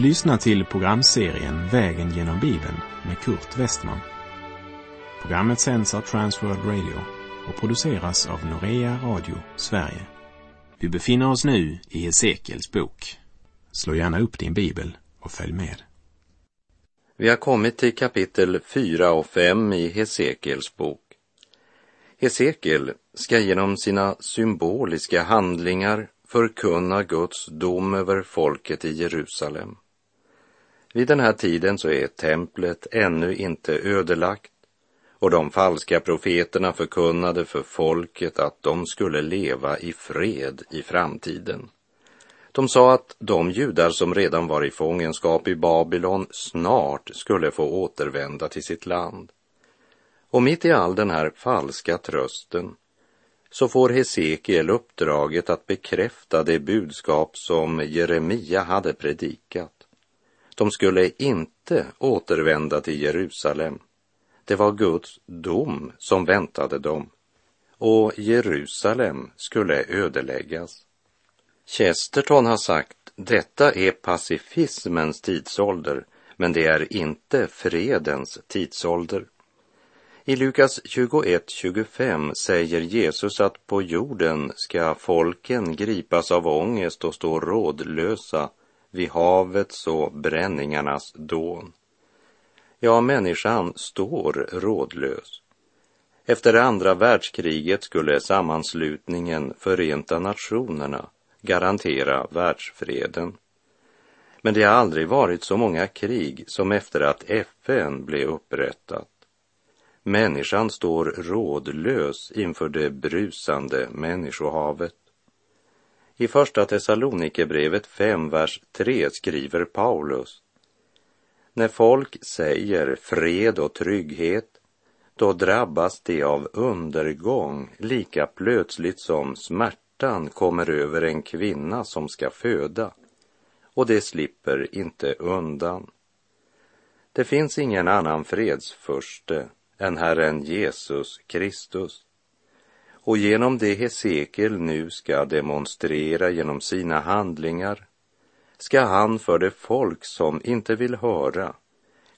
Du lyssnar till programserien Vägen genom Bibeln med Kurt Westman. Programmet sänds av Transworld Radio och produceras av Norea Radio Sverige. Vi befinner oss nu i Hesekiels bok. Slå gärna upp din bibel och följ med. Vi har kommit till kapitel 4 och 5 i Hesekiels bok. Hesekiel ska genom sina symboliska handlingar förkunna Guds dom över folket i Jerusalem. Vid den här tiden så är templet ännu inte ödelagt och de falska profeterna förkunnade för folket att de skulle leva i fred i framtiden. De sa att de judar som redan var i fångenskap i Babylon snart skulle få återvända till sitt land. Och mitt i all den här falska trösten så får Hesekiel uppdraget att bekräfta det budskap som Jeremia hade predikat. De skulle inte återvända till Jerusalem. Det var Guds dom som väntade dem och Jerusalem skulle ödeläggas. Chesterton har sagt, detta är pacifismens tidsålder, men det är inte fredens tidsålder. I Lukas 21.25 säger Jesus att på jorden ska folken gripas av ångest och stå rådlösa vid havets och bränningarnas dån. Ja, människan står rådlös. Efter andra världskriget skulle sammanslutningen Förenta Nationerna garantera världsfreden. Men det har aldrig varit så många krig som efter att FN blev upprättat. Människan står rådlös inför det brusande människohavet. I Första Thessalonikerbrevet 5, vers 3 skriver Paulus. När folk säger fred och trygghet, då drabbas de av undergång lika plötsligt som smärtan kommer över en kvinna som ska föda, och de slipper inte undan. Det finns ingen annan fredsförste än Herren Jesus Kristus. Och genom det Hesekiel nu ska demonstrera genom sina handlingar ska han för det folk som inte vill höra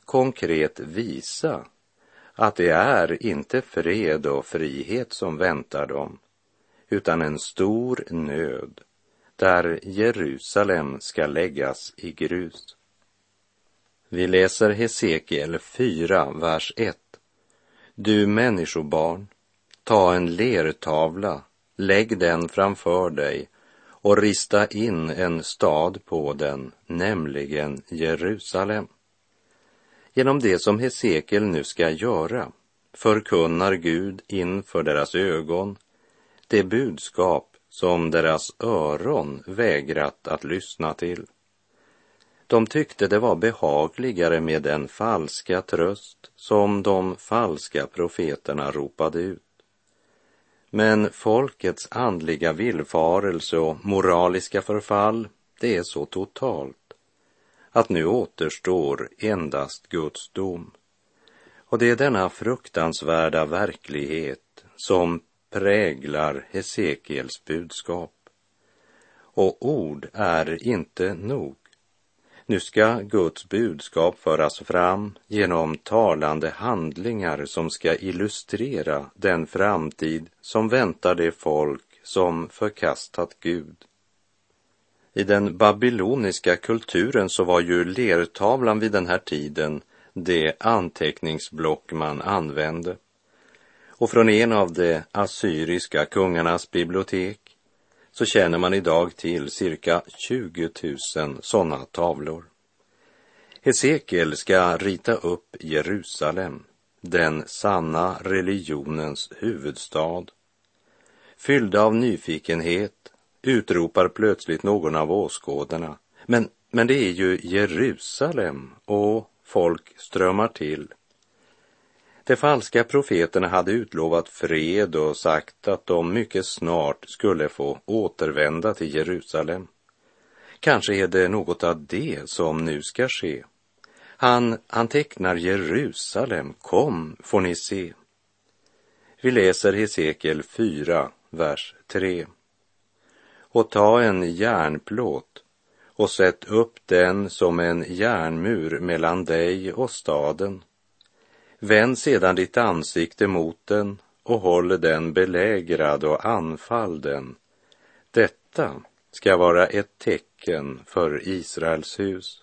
konkret visa att det är inte fred och frihet som väntar dem, utan en stor nöd där Jerusalem ska läggas i grus. Vi läser Hesekiel 4, vers 1. Du människobarn, ta en lertavla, lägg den framför dig och rista in en stad på den, nämligen Jerusalem. Genom det som Hesekiel nu ska göra förkunnar Gud inför deras ögon det budskap som deras öron vägrat att lyssna till. De tyckte det var behagligare med den falska tröst som de falska profeterna ropade ut. Men folkets andliga villfarelse och moraliska förfall, det är så totalt att nu återstår endast Guds dom. Och det är denna fruktansvärda verklighet som präglar Hesekiels budskap. Och ord är inte nog. Nu ska Guds budskap föras fram genom talande handlingar som ska illustrera den framtid som väntar det folk som förkastat Gud. I den babyloniska kulturen så var ju lertavlan vid den här tiden det anteckningsblock man använde. Och från en av de assyriska kungarnas bibliotek så känner man idag till cirka 20 000 sådana tavlor. Hesekiel ska rita upp Jerusalem, den sanna religionens huvudstad. Fyllda av nyfikenhet utropar plötsligt någon av åskådarna. Men, men det är ju Jerusalem och folk strömmar till. De falska profeterna hade utlovat fred och sagt att de mycket snart skulle få återvända till Jerusalem. Kanske är det något av det som nu ska ske. Han, han tecknar Jerusalem, kom får ni se. Vi läser Hesekiel 4, vers 3. Och ta en järnplåt och sätt upp den som en järnmur mellan dig och staden. Vänd sedan ditt ansikte mot den och håll den belägrad och anfall den. Detta ska vara ett tecken för Israels hus.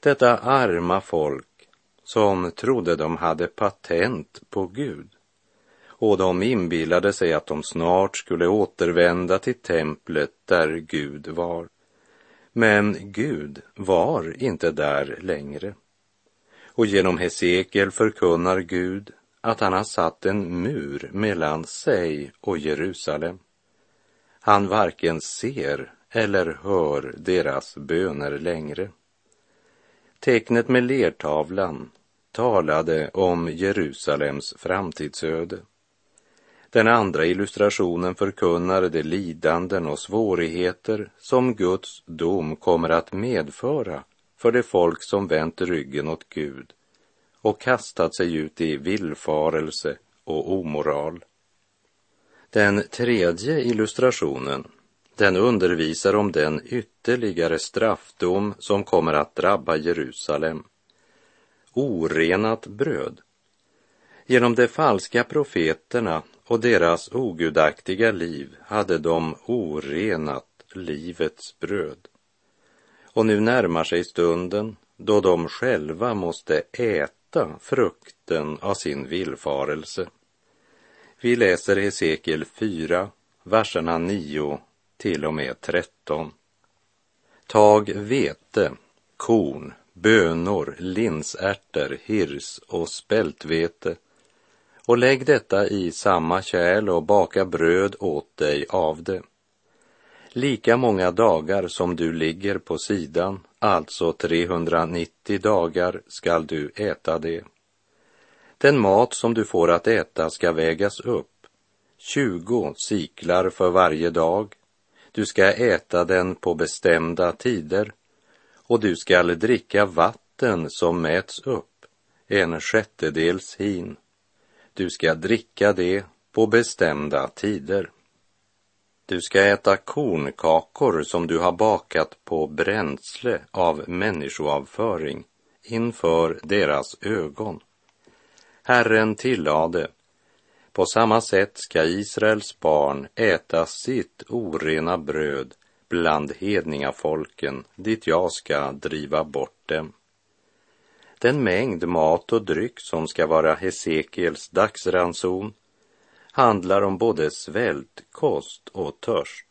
Detta arma folk som trodde de hade patent på Gud och de inbillade sig att de snart skulle återvända till templet där Gud var. Men Gud var inte där längre. Och genom Hesekiel förkunnar Gud att han har satt en mur mellan sig och Jerusalem. Han varken ser eller hör deras böner längre. Tecknet med lertavlan talade om Jerusalems framtidsöde. Den andra illustrationen förkunnar de lidanden och svårigheter som Guds dom kommer att medföra för det folk som vänt ryggen åt Gud och kastat sig ut i villfarelse och omoral. Den tredje illustrationen, den undervisar om den ytterligare straffdom som kommer att drabba Jerusalem. Orenat bröd. Genom de falska profeterna och deras ogudaktiga liv hade de orenat livets bröd. Och nu närmar sig stunden då de själva måste äta frukten av sin villfarelse. Vi läser Hesekiel 4, verserna 9 till och med 13. Tag vete, korn, bönor, linsärter, hirs och spältvete och lägg detta i samma kärl och baka bröd åt dig av det. Lika många dagar som du ligger på sidan, alltså 390 dagar, skall du äta det. Den mat som du får att äta ska vägas upp, 20 siklar för varje dag. Du ska äta den på bestämda tider och du skall dricka vatten som mäts upp, en sjättedels hin du ska dricka det på bestämda tider. Du ska äta kornkakor som du har bakat på bränsle av människoavföring inför deras ögon. Herren tillade, på samma sätt ska Israels barn äta sitt orena bröd bland hedningafolken dit jag ska driva bort dem. Den mängd mat och dryck som ska vara Hesekiels dagsranson handlar om både svält, kost och törst.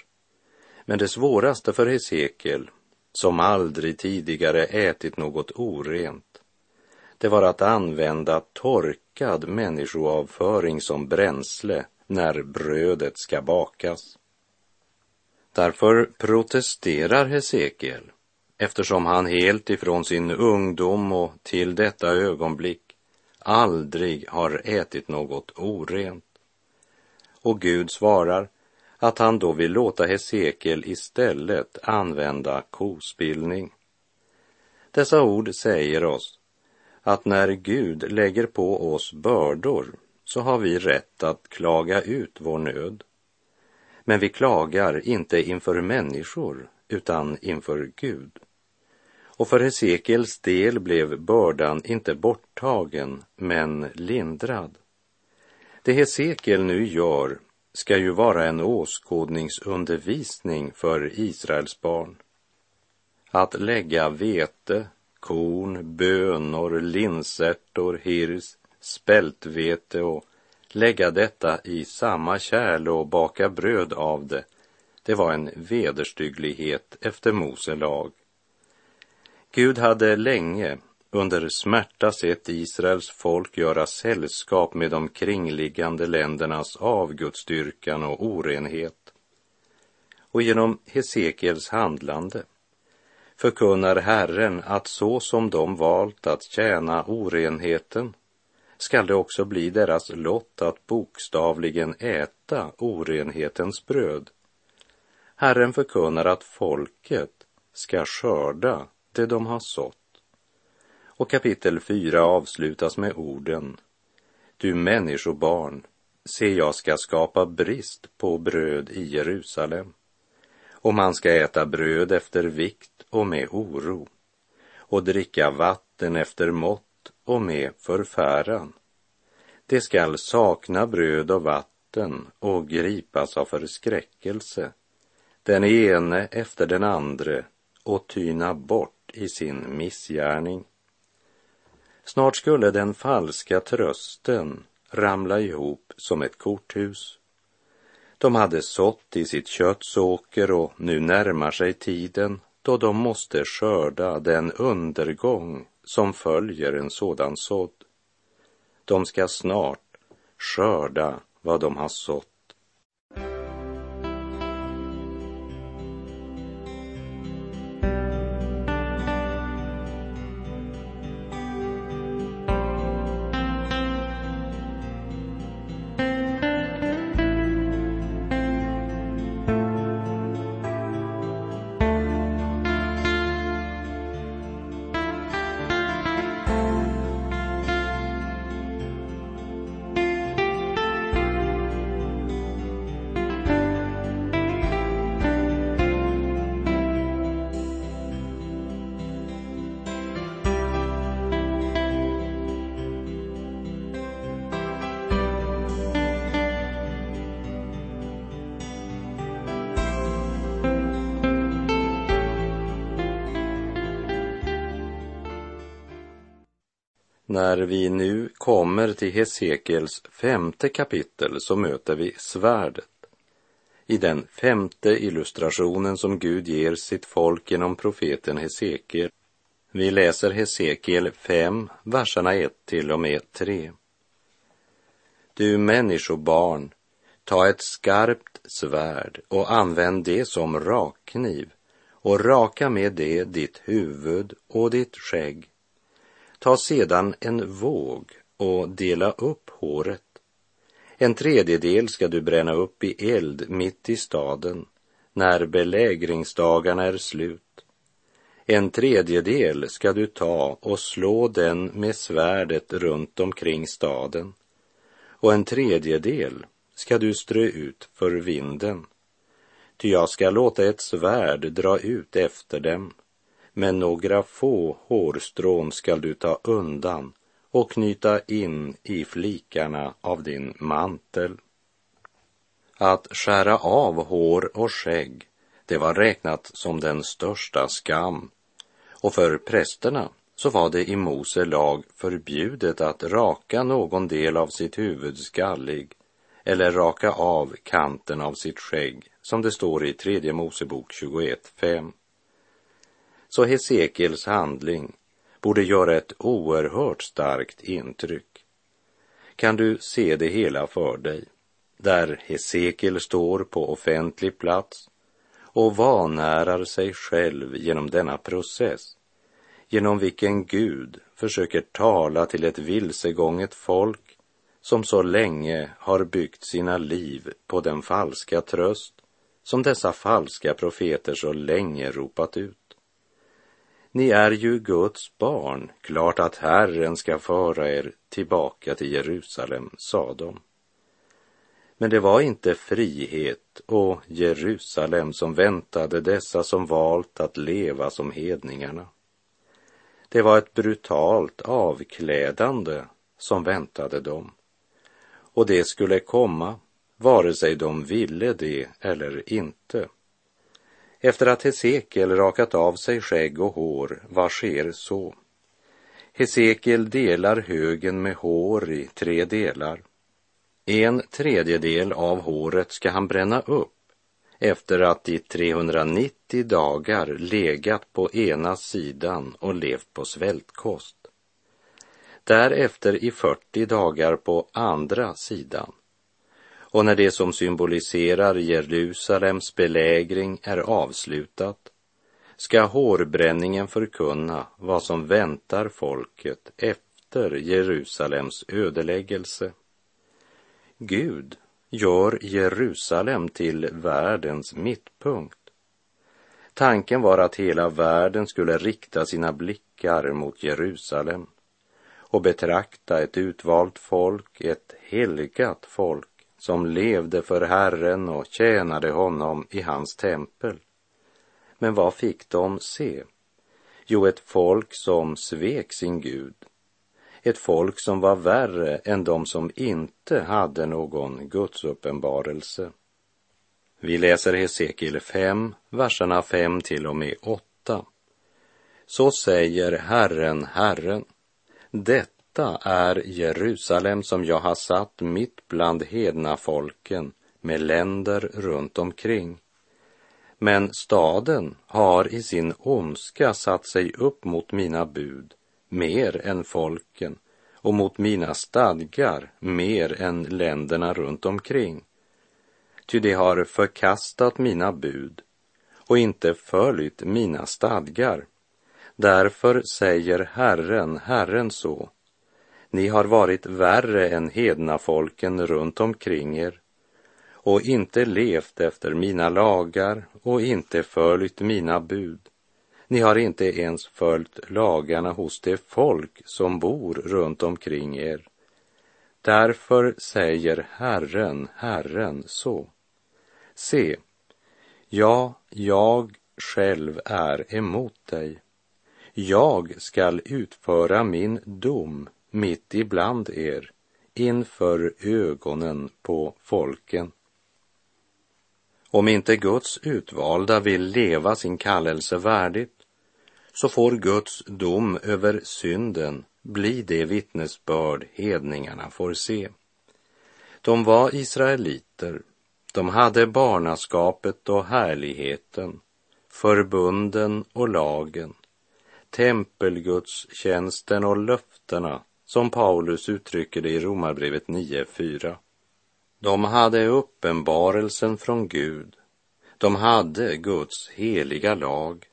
Men det svåraste för Hesekiel, som aldrig tidigare ätit något orent, det var att använda torkad människoavföring som bränsle när brödet ska bakas. Därför protesterar Hesekiel eftersom han helt ifrån sin ungdom och till detta ögonblick aldrig har ätit något orent. Och Gud svarar att han då vill låta Hesekiel istället använda kospillning. Dessa ord säger oss att när Gud lägger på oss bördor så har vi rätt att klaga ut vår nöd. Men vi klagar inte inför människor utan inför Gud. Och för Hesekiels del blev bördan inte borttagen, men lindrad. Det Hesekiel nu gör ska ju vara en åskådningsundervisning för Israels barn. Att lägga vete, korn, bönor, linsärtor, hirs, spältvete och lägga detta i samma kärl och baka bröd av det, det var en vederstygglighet efter Mose lag. Gud hade länge under smärta sett Israels folk göra sällskap med de kringliggande ländernas avgudsdyrkan och orenhet. Och genom Hesekiels handlande förkunnar Herren att så som de valt att tjäna orenheten skall det också bli deras lott att bokstavligen äta orenhetens bröd. Herren förkunnar att folket ska skörda det de har sått. Och kapitel 4 avslutas med orden Du människobarn, se jag ska skapa brist på bröd i Jerusalem och man ska äta bröd efter vikt och med oro och dricka vatten efter mått och med förfäran. Det skall sakna bröd och vatten och gripas av förskräckelse, den ene efter den andre och tyna bort i sin missgärning. Snart skulle den falska trösten ramla ihop som ett korthus. De hade sått i sitt köttsåker och nu närmar sig tiden då de måste skörda den undergång som följer en sådan sådd. De ska snart skörda vad de har sått. När vi nu kommer till Hesekiels femte kapitel så möter vi svärdet. I den femte illustrationen som Gud ger sitt folk genom profeten Hesekiel. Vi läser Hesekiel 5, verserna 1 till och med 3. Du människobarn, ta ett skarpt svärd och använd det som rakkniv och raka med det ditt huvud och ditt skägg Ta sedan en våg och dela upp håret. En tredjedel ska du bränna upp i eld mitt i staden när belägringsdagarna är slut. En tredjedel ska du ta och slå den med svärdet runt omkring staden och en tredjedel ska du strö ut för vinden. Ty jag ska låta ett svärd dra ut efter dem men några få hårstrån skall du ta undan och knyta in i flikarna av din mantel. Att skära av hår och skägg, det var räknat som den största skam. Och för prästerna så var det i Mose lag förbjudet att raka någon del av sitt huvud skallig eller raka av kanten av sitt skägg, som det står i tredje Mosebok 21.5. Så Hesekiels handling borde göra ett oerhört starkt intryck. Kan du se det hela för dig, där Hesekiel står på offentlig plats och vanärar sig själv genom denna process, genom vilken Gud försöker tala till ett vilsegånget folk som så länge har byggt sina liv på den falska tröst som dessa falska profeter så länge ropat ut. Ni är ju Guds barn, klart att Herren ska föra er tillbaka till Jerusalem, sa de. Men det var inte frihet och Jerusalem som väntade dessa som valt att leva som hedningarna. Det var ett brutalt avklädande som väntade dem. Och det skulle komma, vare sig de ville det eller inte. Efter att Hesekiel rakat av sig skägg och hår, vad sker så? Hesekiel delar högen med hår i tre delar. En tredjedel av håret ska han bränna upp efter att i 390 dagar legat på ena sidan och levt på svältkost. Därefter i 40 dagar på andra sidan och när det som symboliserar Jerusalems belägring är avslutat ska hårbränningen förkunna vad som väntar folket efter Jerusalems ödeläggelse. Gud gör Jerusalem till världens mittpunkt. Tanken var att hela världen skulle rikta sina blickar mot Jerusalem och betrakta ett utvalt folk, ett helgat folk, som levde för Herren och tjänade honom i hans tempel Men vad fick de se? Jo, ett folk som svek sin Gud. Ett folk som var värre än de som inte hade någon gudsuppenbarelse. Vi läser Hesekiel 5, verserna 5 till och med 8. Så säger Herren, Herren, detta är Jerusalem som jag har satt mitt bland hedna folken med länder runt omkring. Men staden har i sin ondska satt sig upp mot mina bud mer än folken och mot mina stadgar mer än länderna runt omkring. Ty de har förkastat mina bud och inte följt mina stadgar. Därför säger Herren, Herren så. Ni har varit värre än hedna folken runt omkring er och inte levt efter mina lagar och inte följt mina bud. Ni har inte ens följt lagarna hos det folk som bor runt omkring er. Därför säger Herren, Herren så. Se, ja, jag själv är emot dig. Jag skall utföra min dom mitt ibland er inför ögonen på folken. Om inte Guds utvalda vill leva sin kallelse värdigt så får Guds dom över synden bli det vittnesbörd hedningarna får se. De var israeliter, de hade barnaskapet och härligheten, förbunden och lagen, tempelgudstjänsten och löftena, som Paulus uttrycker det i Romarbrevet 9.4. De hade uppenbarelsen från Gud, de hade Guds heliga lag,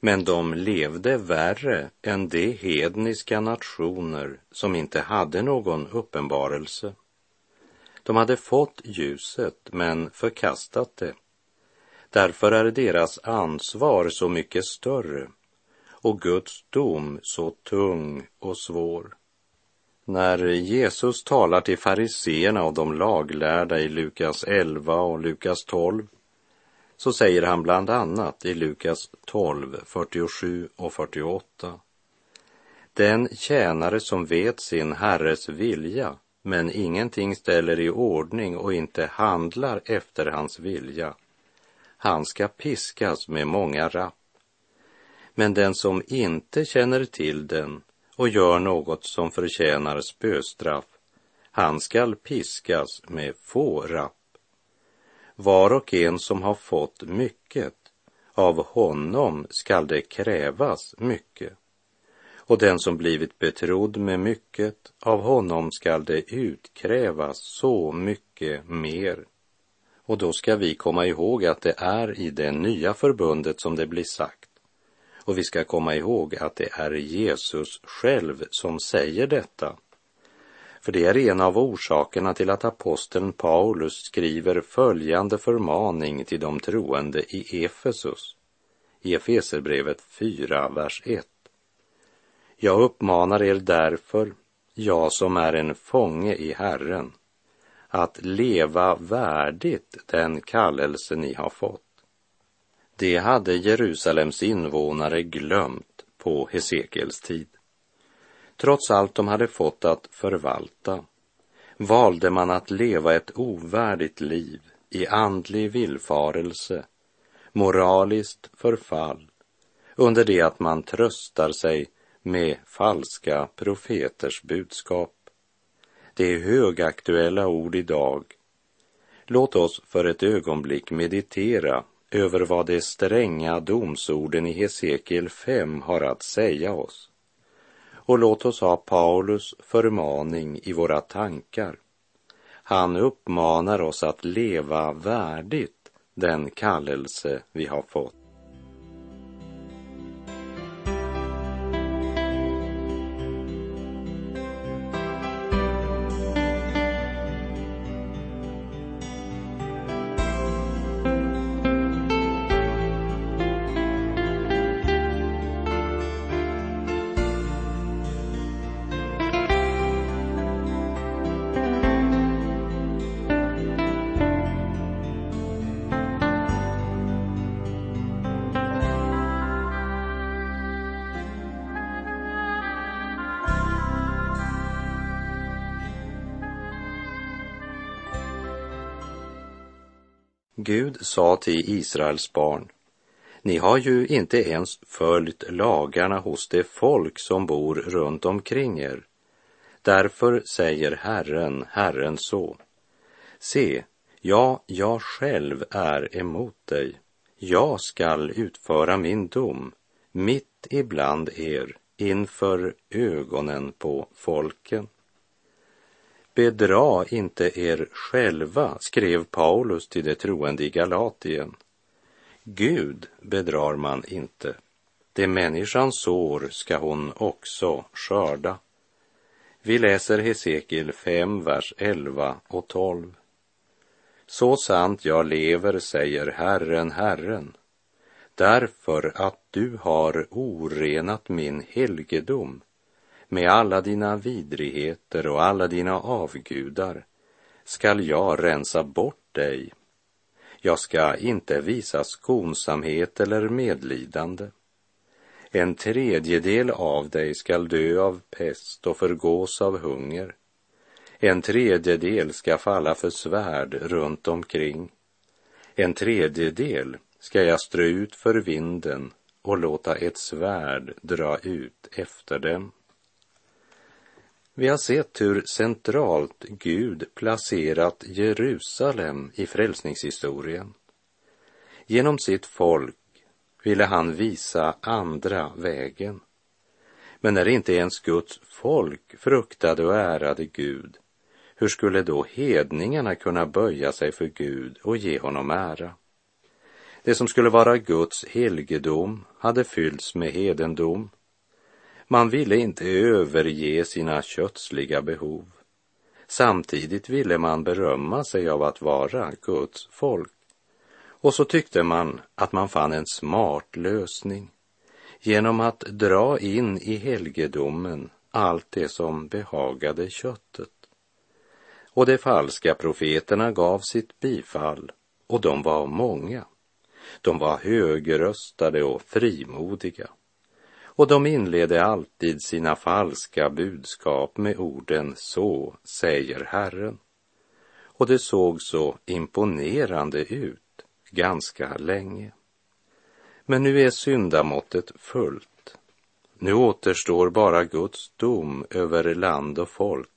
men de levde värre än de hedniska nationer som inte hade någon uppenbarelse. De hade fått ljuset men förkastat det. Därför är deras ansvar så mycket större och Guds dom så tung och svår. När Jesus talar till fariseerna och de laglärda i Lukas 11 och Lukas 12 så säger han bland annat i Lukas 12, 47 och 48. Den tjänare som vet sin herres vilja men ingenting ställer i ordning och inte handlar efter hans vilja, han ska piskas med många rapp. Men den som inte känner till den och gör något som förtjänar spöstraff, han skall piskas med få rapp. Var och en som har fått mycket, av honom skall det krävas mycket. Och den som blivit betrodd med mycket, av honom skall det utkrävas så mycket mer. Och då ska vi komma ihåg att det är i det nya förbundet som det blir sagt. Och vi ska komma ihåg att det är Jesus själv som säger detta för det är en av orsakerna till att aposteln Paulus skriver följande förmaning till de troende i Efesus, i Efeserbrevet 4, vers 1. Jag uppmanar er därför, jag som är en fånge i Herren, att leva värdigt den kallelse ni har fått. Det hade Jerusalems invånare glömt på Hesekiels tid trots allt de hade fått att förvalta, valde man att leva ett ovärdigt liv i andlig villfarelse, moraliskt förfall, under det att man tröstar sig med falska profeters budskap. Det är högaktuella ord idag. Låt oss för ett ögonblick meditera över vad de stränga domsorden i Hesekiel 5 har att säga oss och låt oss ha Paulus förmaning i våra tankar. Han uppmanar oss att leva värdigt den kallelse vi har fått. Gud sa till Israels barn, ni har ju inte ens följt lagarna hos det folk som bor runt omkring er. Därför säger Herren, Herren så. Se, ja, jag själv är emot dig. Jag skall utföra min dom mitt ibland er inför ögonen på folken. Bedra inte er själva, skrev Paulus till de troende i Galatien. Gud bedrar man inte. Det människan sår ska hon också skörda. Vi läser Hesekiel 5, vers 11 och 12. Så sant jag lever, säger Herren, Herren, därför att du har orenat min helgedom med alla dina vidrigheter och alla dina avgudar skall jag rensa bort dig. Jag ska inte visa skonsamhet eller medlidande. En tredjedel av dig skall dö av pest och förgås av hunger. En tredjedel ska falla för svärd runt omkring. En tredjedel ska jag strö ut för vinden och låta ett svärd dra ut efter dem. Vi har sett hur centralt Gud placerat Jerusalem i frälsningshistorien. Genom sitt folk ville han visa andra vägen. Men när inte ens Guds folk fruktade och ärade Gud, hur skulle då hedningarna kunna böja sig för Gud och ge honom ära? Det som skulle vara Guds helgedom hade fyllts med hedendom man ville inte överge sina kötsliga behov. Samtidigt ville man berömma sig av att vara Guds folk. Och så tyckte man att man fann en smart lösning genom att dra in i helgedomen allt det som behagade köttet. Och de falska profeterna gav sitt bifall, och de var många. De var högröstade och frimodiga och de inledde alltid sina falska budskap med orden så säger Herren. Och det såg så imponerande ut ganska länge. Men nu är syndamåttet fullt. Nu återstår bara Guds dom över land och folk.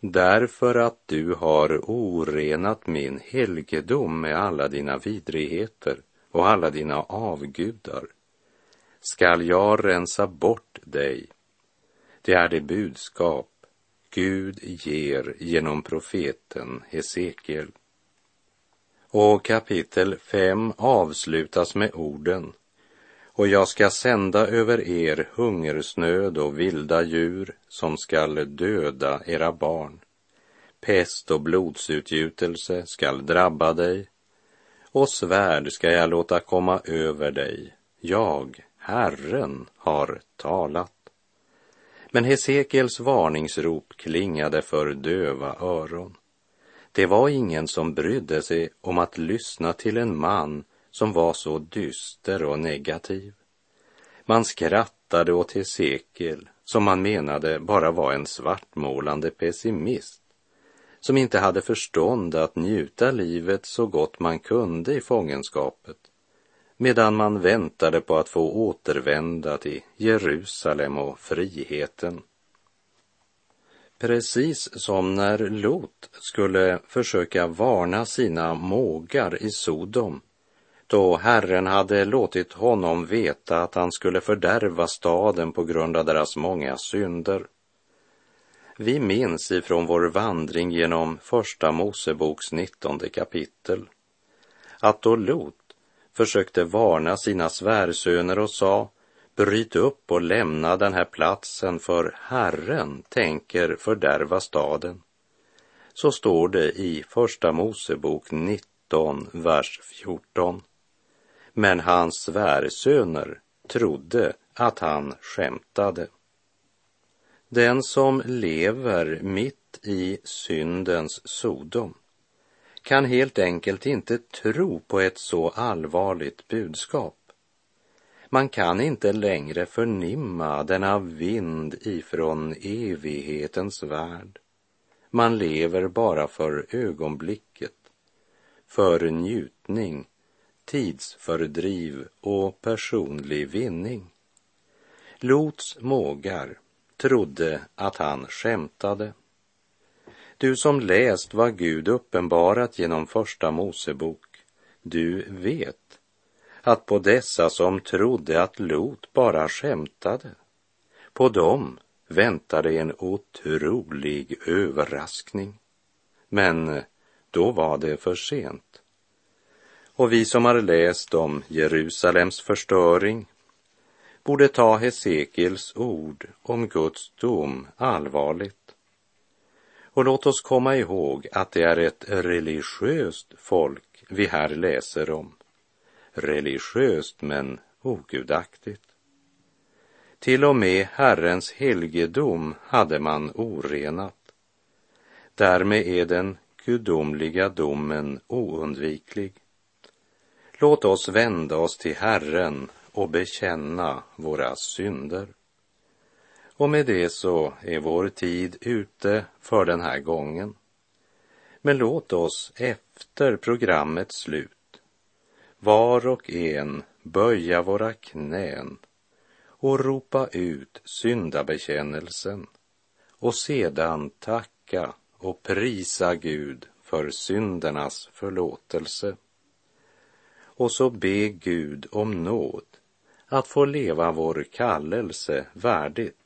Därför att du har orenat min helgedom med alla dina vidrigheter och alla dina avgudar skall jag rensa bort dig. Det är det budskap Gud ger genom profeten Hesekiel. Och kapitel 5 avslutas med orden och jag ska sända över er hungersnöd och vilda djur som skall döda era barn. Pest och blodsutgjutelse skall drabba dig och svärd ska jag låta komma över dig. Jag, Herren har talat. Men Hesekiels varningsrop klingade för döva öron. Det var ingen som brydde sig om att lyssna till en man som var så dyster och negativ. Man skrattade åt Hesekiel, som man menade bara var en svartmålande pessimist, som inte hade förstånd att njuta livet så gott man kunde i fångenskapet medan man väntade på att få återvända till Jerusalem och friheten. Precis som när Lot skulle försöka varna sina mågar i Sodom då Herren hade låtit honom veta att han skulle fördärva staden på grund av deras många synder. Vi minns ifrån vår vandring genom Första Moseboks nittonde kapitel att då Lot försökte varna sina svärsöner och sa Bryt upp och lämna den här platsen för Herren tänker fördärva staden. Så står det i Första Mosebok 19, vers 14. Men hans svärsöner trodde att han skämtade. Den som lever mitt i syndens Sodom kan helt enkelt inte tro på ett så allvarligt budskap. Man kan inte längre förnimma denna vind ifrån evighetens värld. Man lever bara för ögonblicket, för njutning, tidsfördriv och personlig vinning. Lots mågar trodde att han skämtade. Du som läst vad Gud uppenbarat genom Första Mosebok, du vet att på dessa som trodde att Lot bara skämtade, på dem väntade en otrolig överraskning. Men då var det för sent. Och vi som har läst om Jerusalems förstöring borde ta Hesekiels ord om Guds dom allvarligt. Och låt oss komma ihåg att det är ett religiöst folk vi här läser om. Religiöst men ogudaktigt. Till och med Herrens helgedom hade man orenat. Därmed är den gudomliga domen oundviklig. Låt oss vända oss till Herren och bekänna våra synder. Och med det så är vår tid ute för den här gången. Men låt oss efter programmets slut var och en böja våra knän och ropa ut syndabekännelsen och sedan tacka och prisa Gud för syndernas förlåtelse. Och så be Gud om nåd att få leva vår kallelse värdigt.